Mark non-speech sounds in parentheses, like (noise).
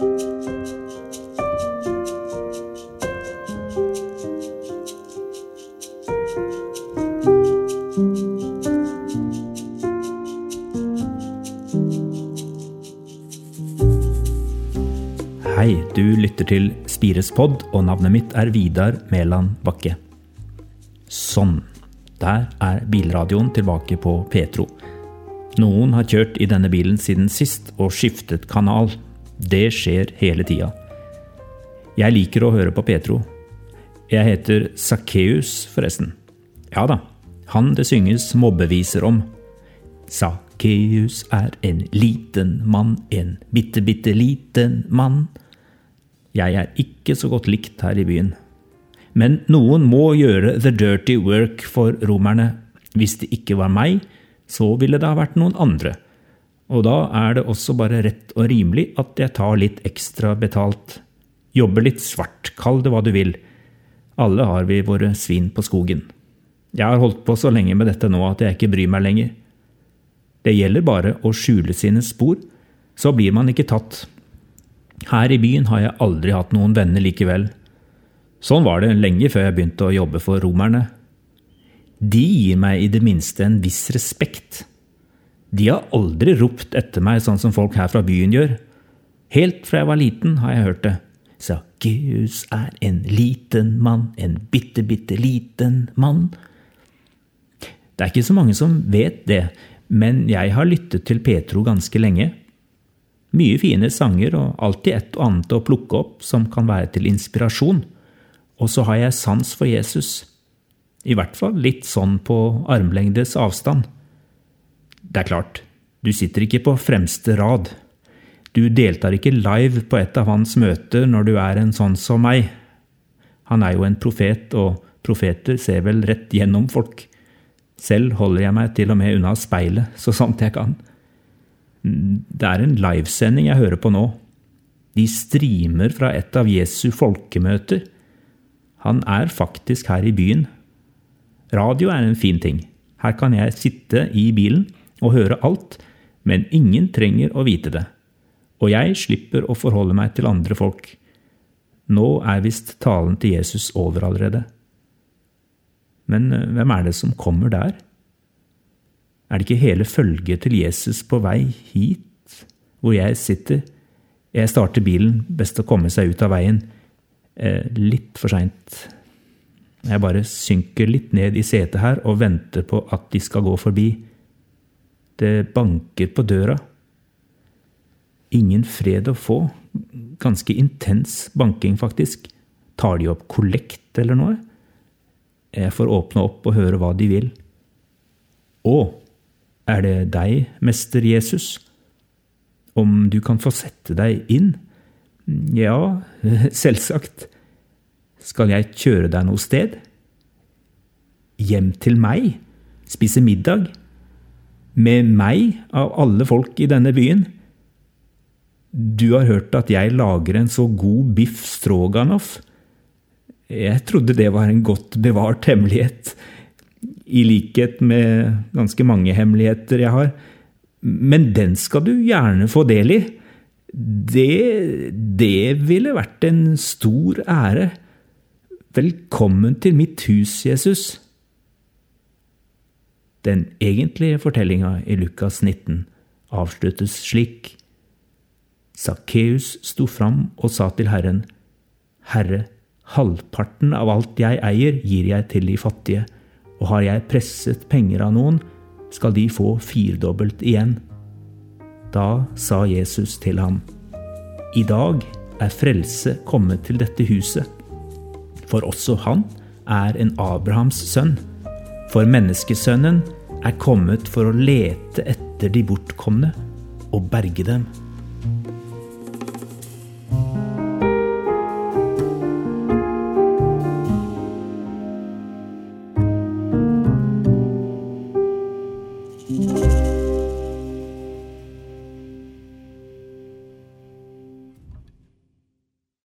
Hei, du lytter til Spires pod, og navnet mitt er Vidar Mæland Bakke. Sånn. Der er bilradioen tilbake på Petro. Noen har kjørt i denne bilen siden sist og skiftet kanal. Det skjer hele tida. Jeg liker å høre på Petro. Jeg heter Sakkeus, forresten. Ja da, han det synges mobbeviser om. Sakkeus er en liten mann, en bitte, bitte liten mann. Jeg er ikke så godt likt her i byen. Men noen må gjøre the dirty work for romerne. Hvis det ikke var meg, så ville det ha vært noen andre. Og da er det også bare rett og rimelig at jeg tar litt ekstra betalt. Jobber litt svart, kall det hva du vil. Alle har vi våre svin på skogen. Jeg har holdt på så lenge med dette nå at jeg ikke bryr meg lenger. Det gjelder bare å skjule sine spor, så blir man ikke tatt. Her i byen har jeg aldri hatt noen venner likevel. Sånn var det lenge før jeg begynte å jobbe for romerne. De gir meg i det minste en viss respekt. De har aldri ropt etter meg sånn som folk her fra byen gjør. Helt fra jeg var liten, har jeg hørt det. Sakkeus er en liten mann, en bitte, bitte liten mann. Det er ikke så mange som vet det, men jeg har lyttet til Petro ganske lenge. Mye fine sanger og alltid et og annet å plukke opp som kan være til inspirasjon. Og så har jeg sans for Jesus. I hvert fall litt sånn på armlengdes avstand. Det er klart, du sitter ikke på fremste rad. Du deltar ikke live på et av hans møter når du er en sånn som meg. Han er jo en profet, og profeter ser vel rett gjennom folk. Selv holder jeg meg til og med unna speilet så sant jeg kan. Det er en livesending jeg hører på nå. De streamer fra et av Jesu folkemøter. Han er faktisk her i byen. Radio er en fin ting. Her kan jeg sitte i bilen og høre alt, men ingen trenger å vite det. Og jeg slipper å forholde meg til andre folk. Nå er visst talen til Jesus over allerede. Men eh, hvem er det som kommer der? Er det ikke hele følget til Jesus på vei hit, hvor jeg sitter? Jeg starter bilen, best å komme seg ut av veien. Eh, litt for seint. Jeg bare synker litt ned i setet her og venter på at de skal gå forbi. Det banker på døra. Ingen fred å få. Ganske intens banking, faktisk. Tar de opp kollekt eller noe? Jeg får åpne opp og høre hva de vil. Å, er det deg, mester Jesus? Om du kan få sette deg inn? Ja, (laughs) selvsagt. Skal jeg kjøre deg noe sted? Hjem til meg? Spise middag? Med meg, av alle folk i denne byen? Du har hørt at jeg lager en så god biff stroganoff. Jeg trodde det var en godt bevart hemmelighet i likhet med ganske mange hemmeligheter jeg har. Men den skal du gjerne få del i. Det, det ville vært en stor ære. Velkommen til mitt hus, Jesus. Den egentlige fortellinga i Lukas 19 avsluttes slik. Sakkeus sto fram og sa til Herren, Herre, halvparten av alt jeg eier, gir jeg til de fattige og har jeg presset penger av noen, skal de få firdobbelt igjen. Da sa Jesus til ham, I dag er frelse kommet til dette huset, for også han er en Abrahams sønn. For menneskesønnen er kommet for å lete etter de bortkomne og berge dem.